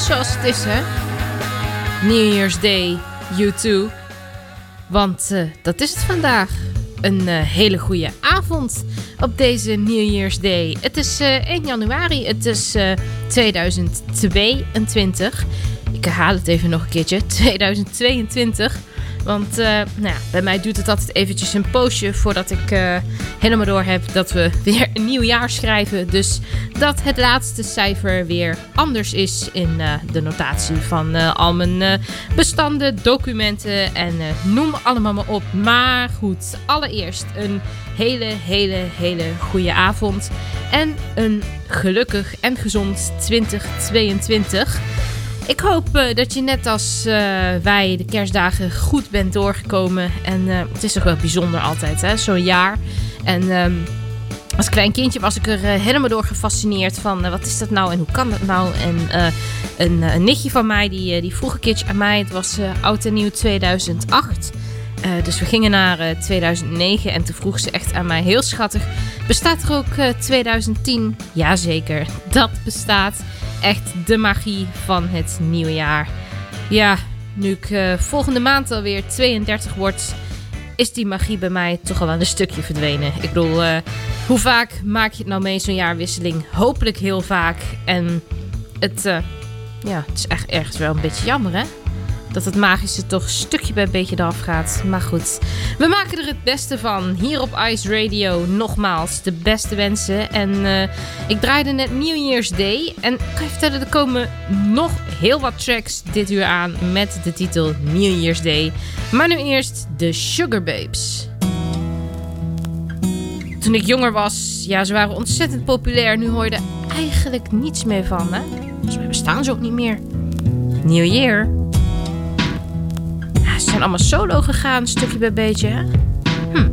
Zoals het is, hè? New Year's Day, U2. Want eh, dat is het vandaag. Een eh, hele goede avond op deze New Year's Day. Het is eh, 1 januari, het is eh, 2022. Ik herhaal het even nog een keertje. 2022. Want eh, nou ja, bij mij duurt het altijd eventjes een poosje voordat ik eh, helemaal door heb dat we weer een nieuw jaar schrijven. Dus dat het laatste cijfer weer anders is in eh, de notatie van al mijn bestanden, documenten en noem allemaal maar op. Maar goed, allereerst een hele, hele, hele goede avond. En een gelukkig en gezond 2022. Ik hoop eh, dat je net als eh, wij de kerstdagen goed bent doorgekomen. En eh, het is toch wel bijzonder altijd, hè, zo'n jaar. En ehm, als klein kindje was ik er helemaal door gefascineerd van... wat is dat nou en hoe kan dat nou? En een, een nichtje van mij, die, die vroeg een keertje aan mij... het was oud en nieuw 2008... Eh, dus we gingen naar eh, 2009 en toen vroeg ze echt aan mij heel schattig... Bestaat er ook eh, 2010? Jazeker, dat bestaat. Echt de magie van het nieuwe jaar. Ja, nu ik eh, volgende maand alweer 32 word... is die magie bij mij toch al wel een stukje verdwenen. Ik bedoel, eh, hoe vaak maak je het nou mee zo'n jaarwisseling? Hopelijk heel vaak. En het, eh, ja, het is echt ergens wel een beetje jammer, hè? Dat het magische toch stukje bij beetje eraf gaat. Maar goed, we maken er het beste van. Hier op Ice Radio nogmaals de beste wensen. En eh, ik draaide net New Year's Day. En ik kan je vertellen, er komen nog heel wat tracks dit uur aan met de titel New Year's Day. Maar nu eerst de Sugar Babes. Toen ik jonger was, ja, ze waren ontzettend populair. Nu hoor je er eigenlijk niets meer van, hè? Volgens mij bestaan ze ook niet meer. New Year. Ja, ze zijn allemaal solo gegaan, stukje bij beetje. Hm,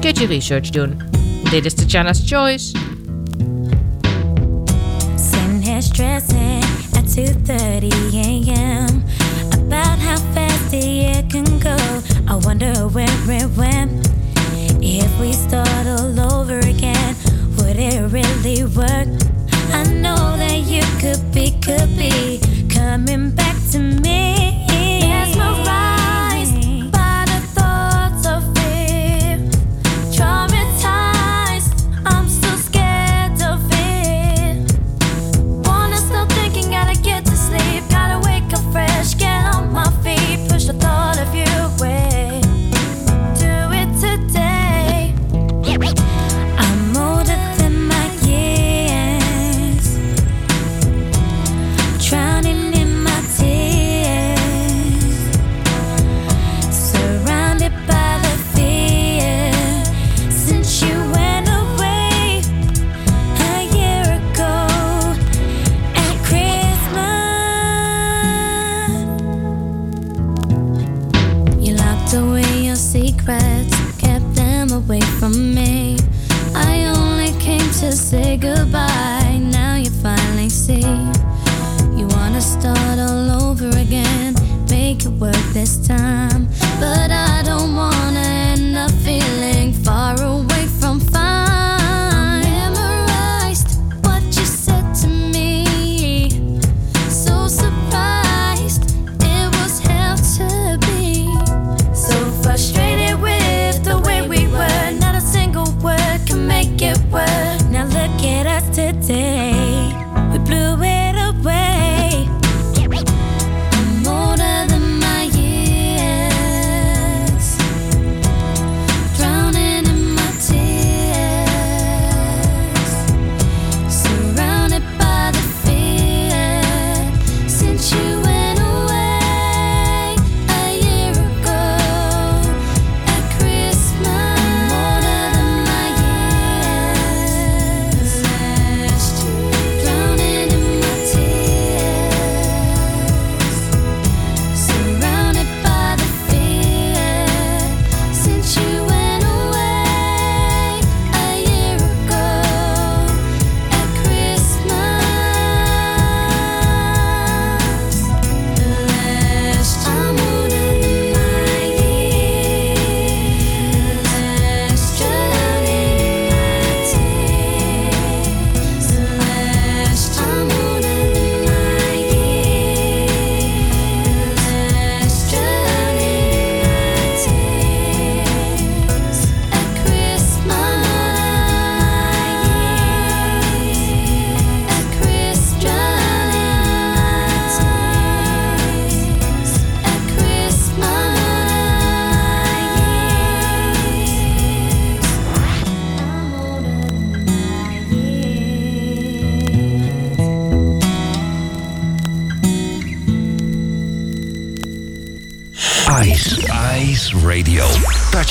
kun je research doen. Dit is Tatjana's Choice. Sitting here stressing at 2:30 a.m. about how fast the year can go. I wonder where it went. If we start all over again, would it really work? I know that you could be, could be coming back to me.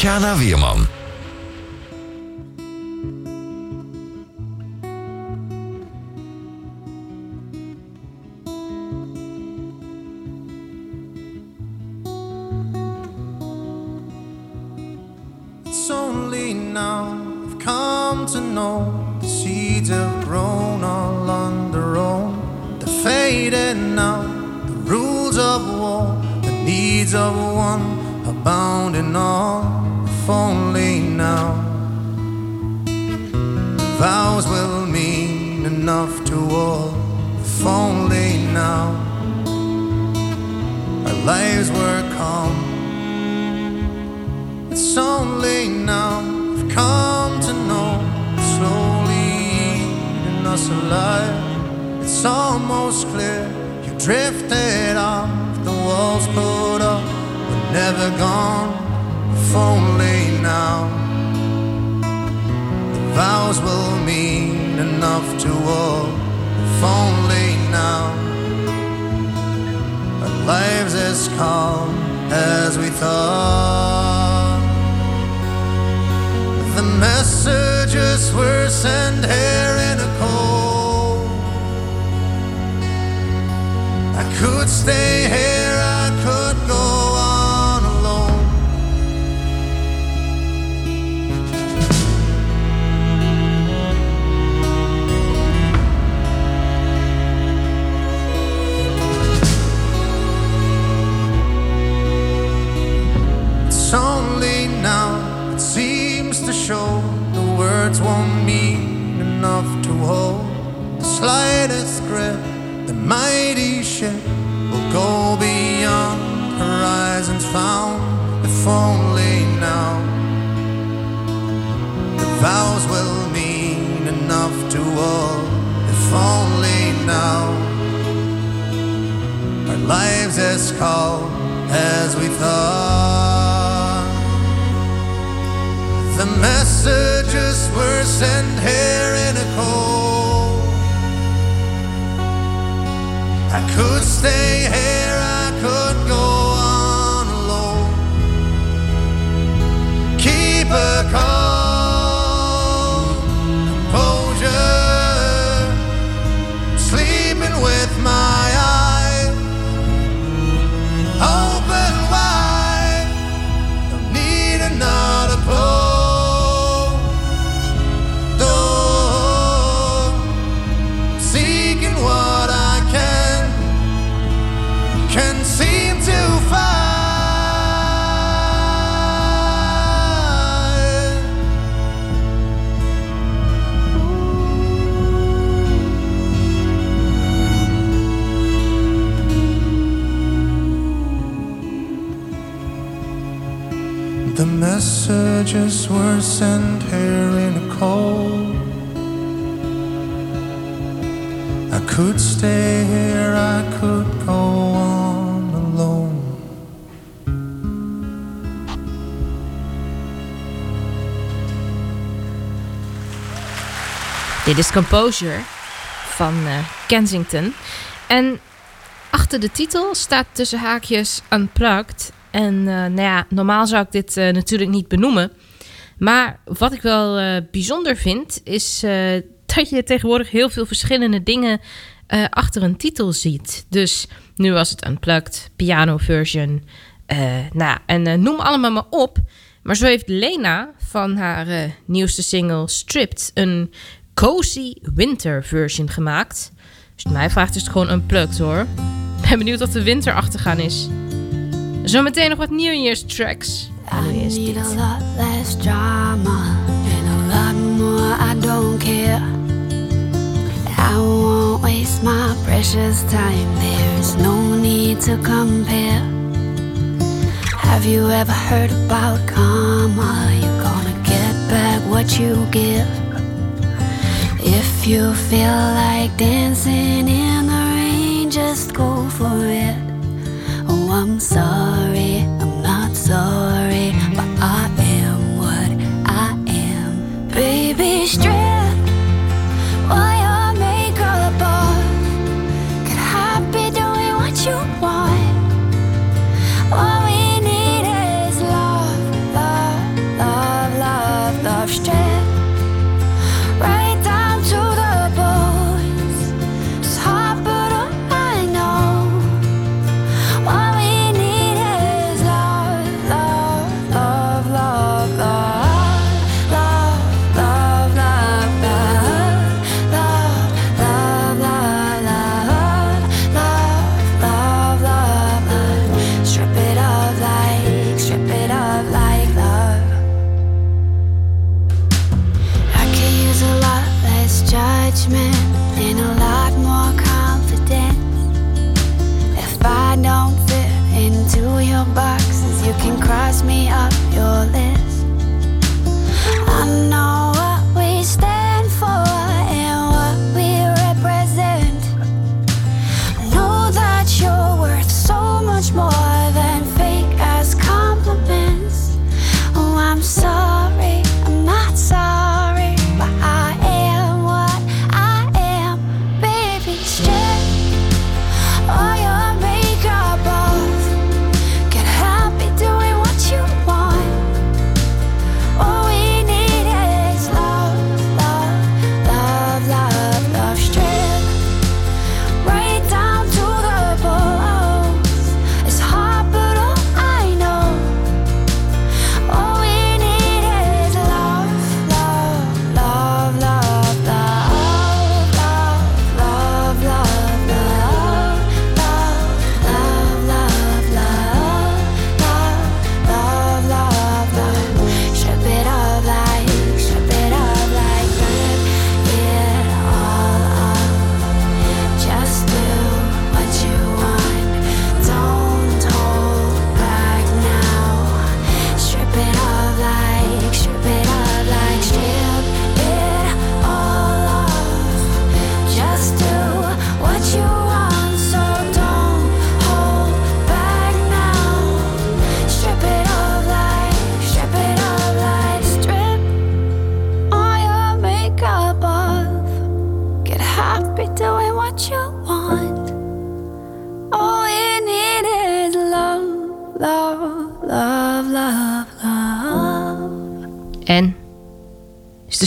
Rádia Navia vows will mean enough to all. If only now our lives were calm. It's only now I've come to know slowly eating us alive. It's almost clear you drifted off. The walls put up, but never gone. If only now vows will mean enough to all. If only now our lives as calm as we thought. The messages were sent here in a cold. I could stay here, It's only now it seems to show the words won't mean enough to hold the slightest grip. The mighty ship will go beyond horizons found. If only now the vows will mean enough to all. If only now our lives as calm as we thought. The messages were sent here in a cold. I could stay here, I could go on alone. Keep a messages were sent here in a cold. I could stay here, I could go on alone. Dit is Composure van eh, Kensington. En achter de titel staat tussen haakjes Unplugged. En eh, nou ja, normaal zou ik dit eh, natuurlijk niet benoemen. Maar wat ik wel eh, bijzonder vind, is dat je tegenwoordig heel veel verschillende dingen achter een titel ziet. Dus nu was het Unplugged, piano version. nou, en noem allemaal maar op. Maar zo heeft Lena van haar nieuwste single Stripped een cozy winter version gemaakt. Het mij vraagt is het gewoon Unplugged hoor. Ben benieuwd of de winter achtergaan is. Zometeen nog wat New Year's tracks. Maar need dit. a lot less drama and a lot more I don't care. I won't waste my precious time. There's no need to compare. Have you ever heard about karma? You're gonna get back what you give. If you feel like dancing in the rain, just go for it. I'm sorry, I'm not sorry, but I am what I am. Baby, strip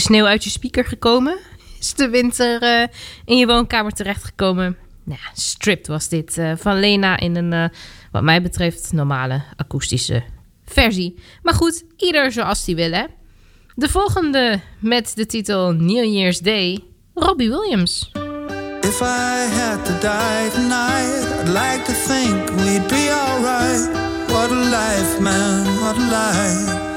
sneeuw uit je speaker gekomen? Is de winter eh, in je woonkamer terechtgekomen? Nou, stripped was dit eh, van Lena in een, eh, wat mij betreft, normale akoestische versie. Maar goed, ieder zoals die wil, hè? De volgende met de titel New Year's Day, Robbie Williams. If I had to die tonight, I'd like to think we'd be. What a life, man, what a life.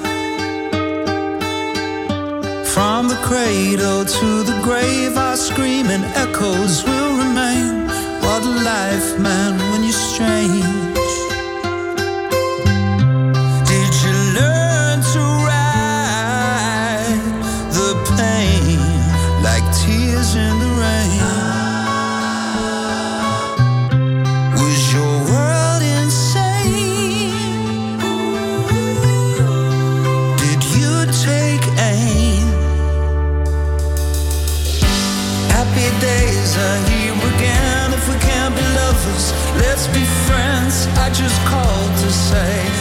From the cradle to the grave, our screaming echoes will remain. What a life, man, when you're strange. Just called to say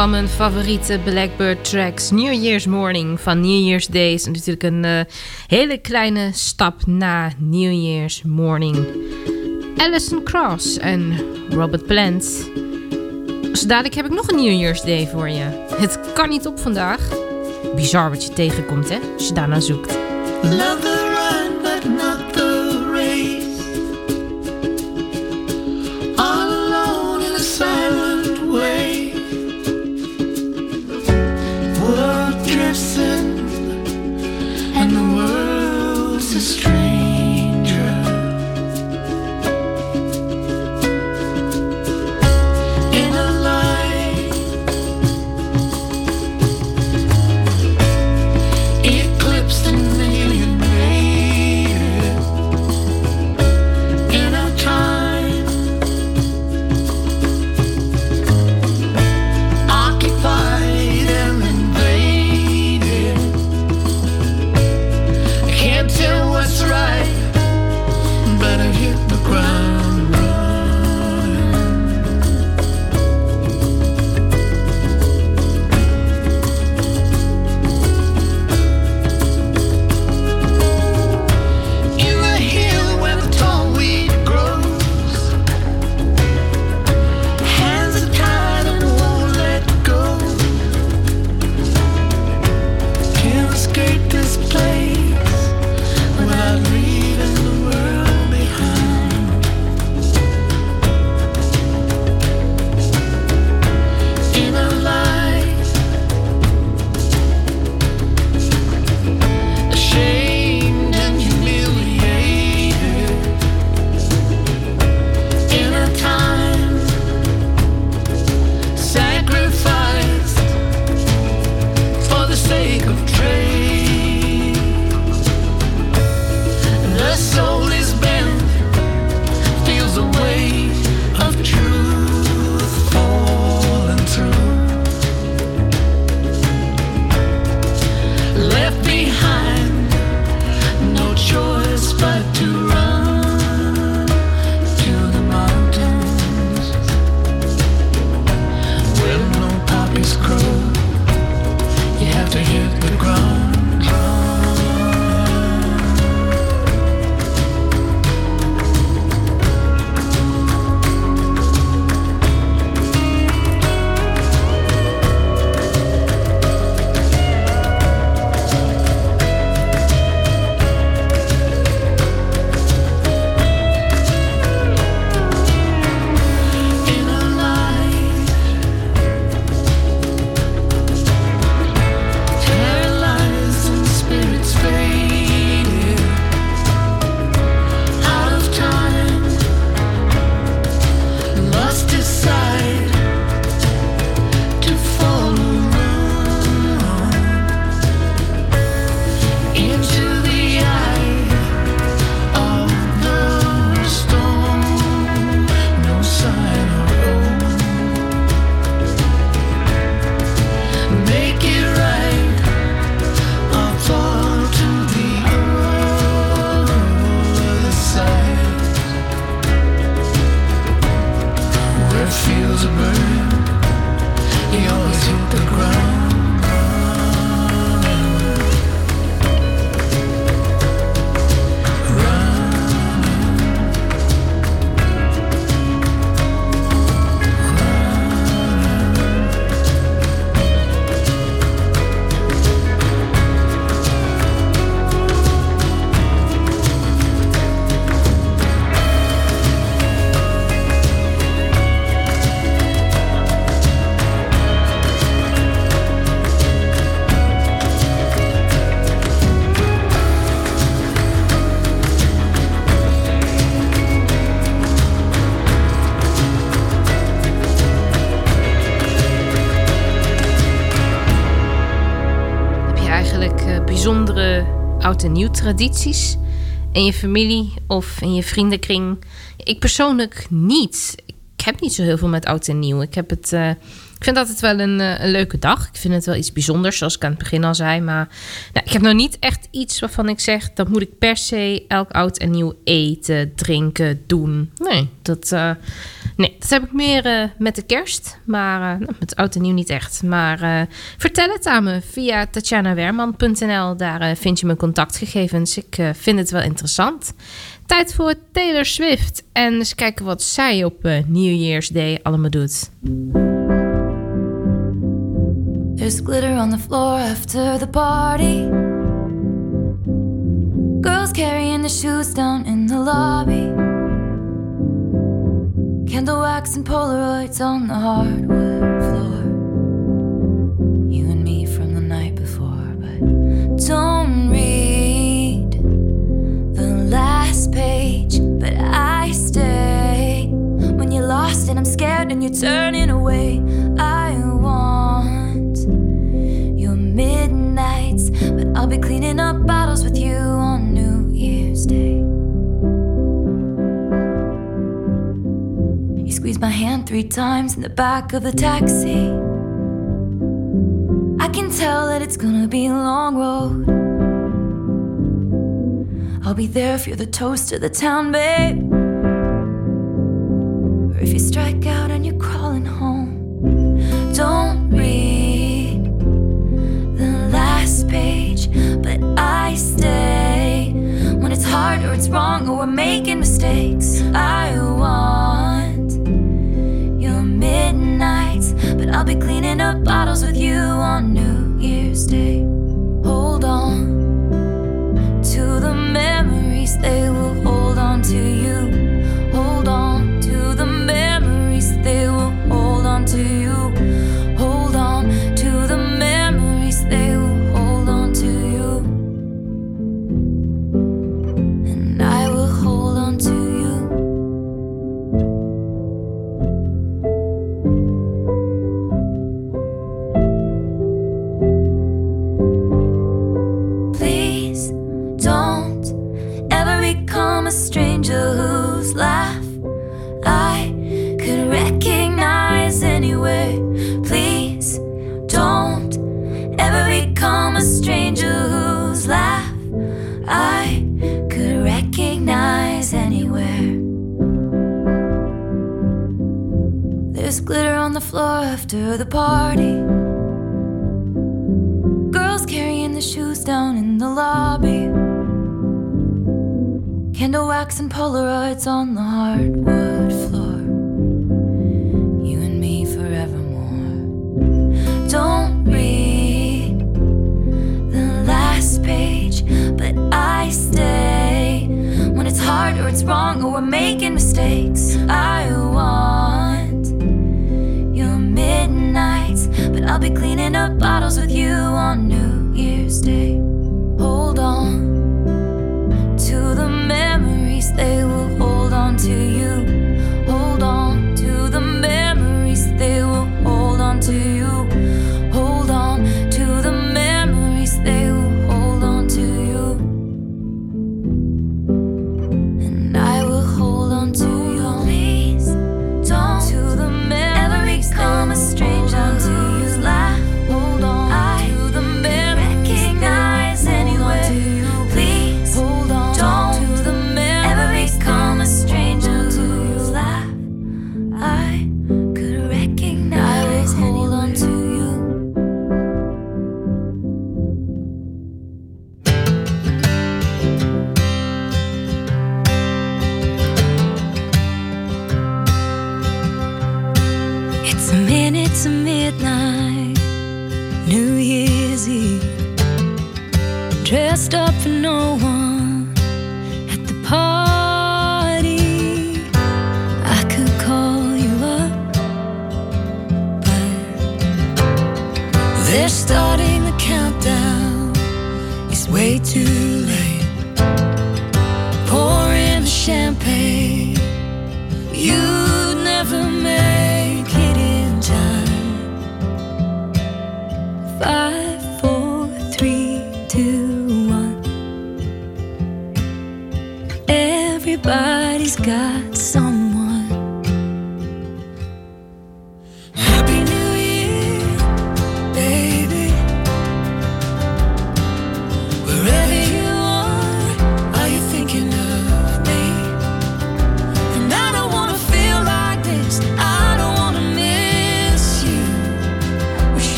van mijn favoriete Blackbird tracks. New Year's Morning van New Year's Day is natuurlijk een eh, hele kleine stap na New Year's Morning. Alison Cross en Robert Plant. Dus dadelijk heb ik nog een New Year's Day voor je. Het kan niet op vandaag. Bizar wat je tegenkomt, hè? Als je daarna zoekt. Oud en nieuw tradities in je familie of in je vriendenkring? Ik persoonlijk niet. Ik heb niet zo heel veel met oud en nieuw. Ik heb het. eh, ik vind altijd wel een, eh, een leuke dag. Ik vind het wel iets bijzonders, zoals ik aan het begin al zei. Maar nou, ik heb nog niet echt iets waarvan ik zeg... dat moet ik per se elk oud en nieuw eten, drinken, doen. Nee, dat... eh, Nee, dat heb ik meer eh, met de kerst. Maar uh, met oud en nieuw niet echt. Maar uh, vertel het aan me via tatjanawerman.nl. Daar vind je mijn contactgegevens. Ik vind het wel interessant. Tijd voor Taylor Swift. En eens kijken wat zij op New Year's Day allemaal doet. There's glitter on the floor after the party. Girls carrying the shoes down in the lobby. Candle wax and Polaroids on the hardwood floor. You and me from the night before, but don't read the last page. But I stay when you're lost and I'm scared and you're turning away. I want your midnights, but I'll be cleaning up bottles with you my hand three times in the back of the taxi. I can tell that it's gonna be a long road. I'll be there if you're the toast of the town, babe. Or if you strike out and you're crawling home. Don't read the last page, but I stay when it's hard or it's wrong or we're making mistakes. I I'll be cleaning up bottles with you on New Year's Day. The party. Girls carrying the shoes down in the lobby. Candle wax and Polaroids on the hardwood floor. You and me forevermore. Don't read the last page, but I stay when it's hard or it's wrong or we're making mistakes. I want I'll be cleaning up bottles with you on New Year's Day. Hold on to the memories, they will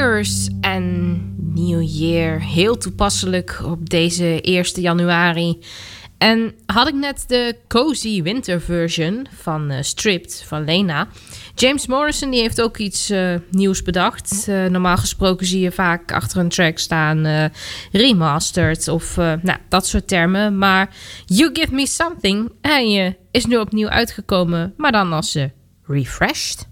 En New Year. Heel toepasselijk op deze 1 januari. En had ik net de cozy winter version van eh, Stripped van Lena. James Morrison die heeft ook iets eh, nieuws bedacht. Eh, normaal gesproken zie je vaak achter een track staan remastered of nou, dat soort termen. Maar You Give Me Something hij, is nu opnieuw uitgekomen, maar dan als refreshed.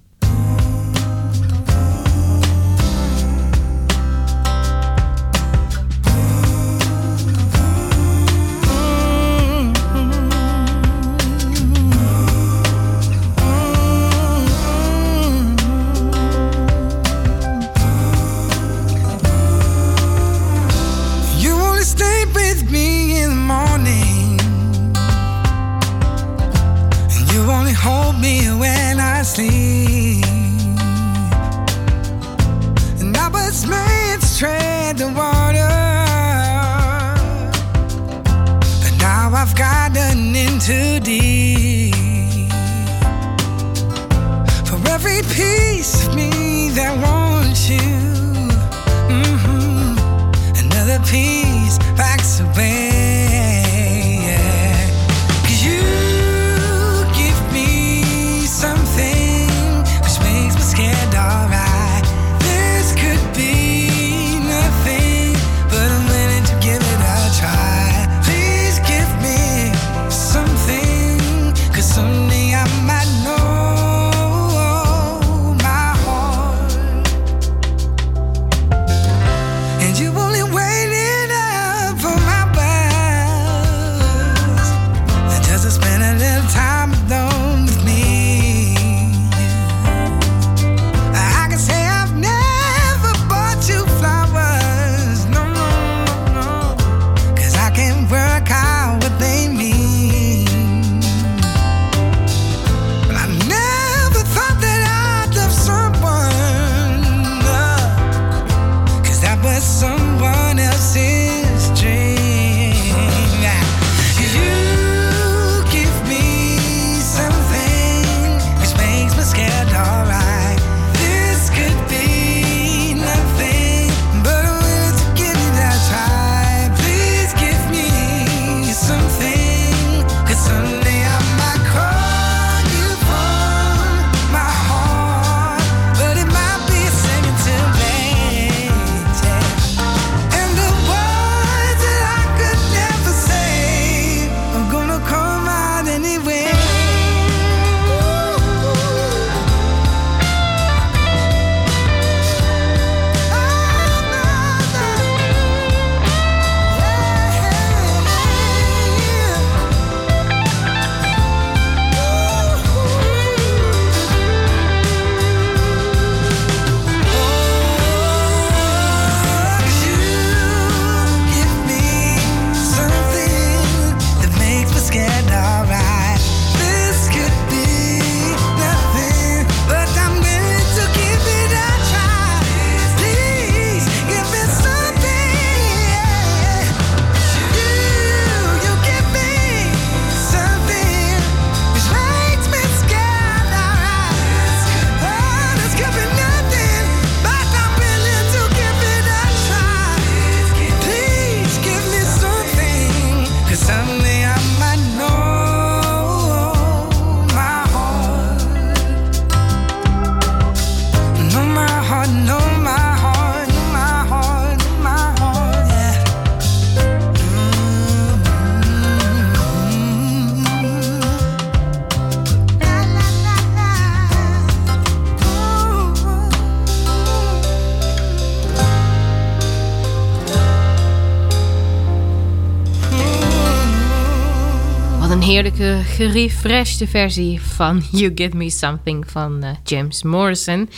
Heerlijke gerefreshte versie van You Give Me Something van uh, James Morrison.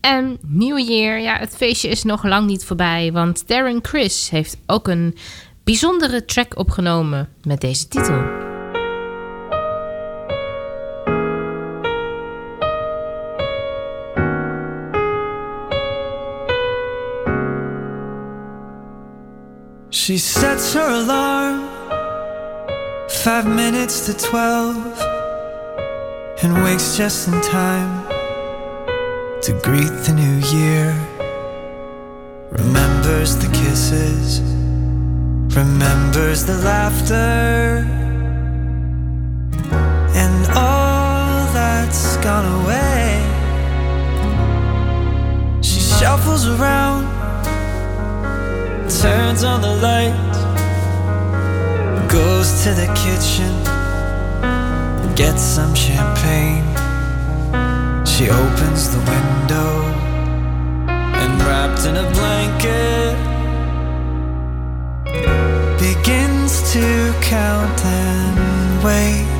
En New Year, ja, het feestje is nog lang niet voorbij, want Darren Chris heeft ook een bijzondere track opgenomen met deze titel. She sets her alarm five minutes to twelve and wakes just in time to greet the new year. Remembers the kisses, remembers the laughter, and all that's gone away. She shuffles around, turns on the light, goes to the kitchen, and gets some champagne. She opens the window and wrapped in a blanket begins to count and wait.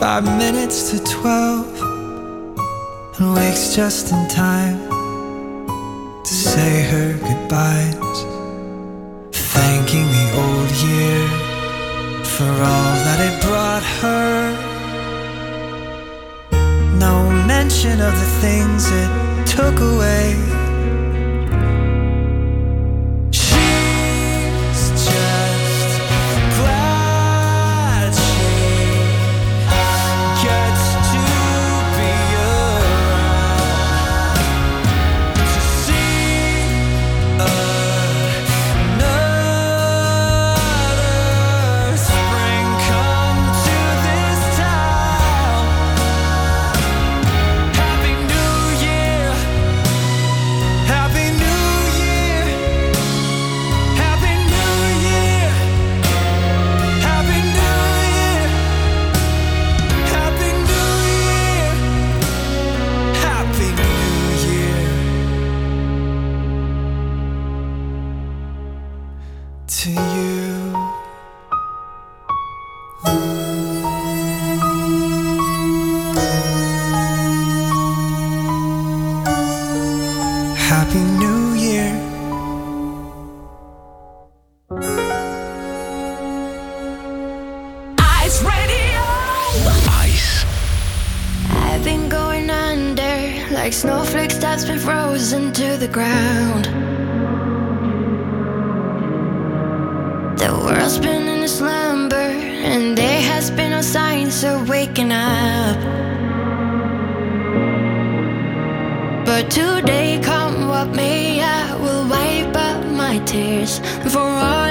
Five minutes to twelve and wakes just in time to say her goodbyes, thanking the old year for all that it brought her. No mention of the things it took away. But today, come what may, I will wipe up my tears for all.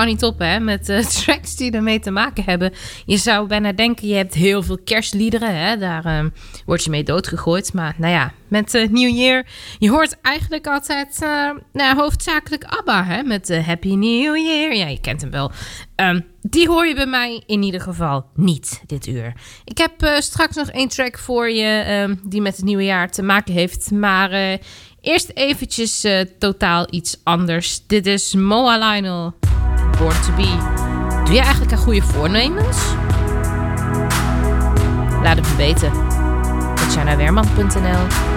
kan niet op, hè? Met uh, tracks die ermee te maken hebben. Je zou bijna denken, je hebt heel veel kerstliederen, hè? Daar um, word je mee doodgegooid. Maar nou ja, met uh, New Year, je hoort eigenlijk altijd eh, nou, hoofdzakelijk ABBA, hè? Met Happy New Year. Ja, je kent hem wel. Ehm, die hoor je bij mij in ieder geval niet dit uur. Ik heb straks nog één track voor je ehm, die met het nieuwe jaar te maken heeft. Maar... Eerst eventjes totaal iets anders. Dit is Moa Lionel. Born to Be. Doe jij eigenlijk een goede voornemens? Laat het me weten. Tatjanawerman.nl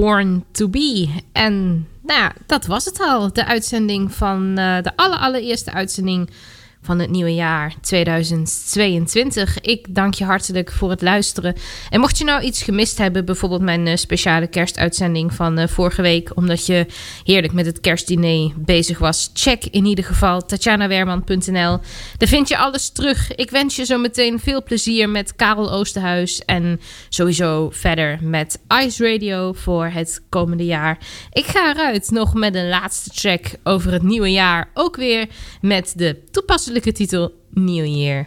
Born to Be. En nou ja, dat was het al. De uitzending van eh, de aller, allereerste uitzending van het nieuwe jaar 2022. Ik dank je hartelijk voor het luisteren. En mocht je nou iets gemist hebben, bijvoorbeeld mijn eh, speciale kerstuitzending van eh, vorige week, omdat je heerlijk met het kerstdiner bezig was, check in ieder geval tatjanawerman.nl. Daar vind je alles terug. Ik wens je zo meteen veel plezier met Karel Oosterhuis en sowieso verder met Ice Radio voor het komende jaar. Ik ga eruit nog met een laatste track over het nieuwe jaar. Ook weer met de toepasselijke titel New Year.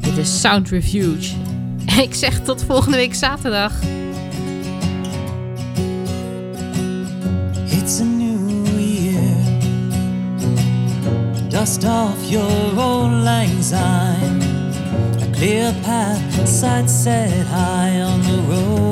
Dit is Sound Refuge. Ik zeg tot volgende week zaterdag. It's a new year. Dust off your old lang syne. A clear path, sight set high on the road.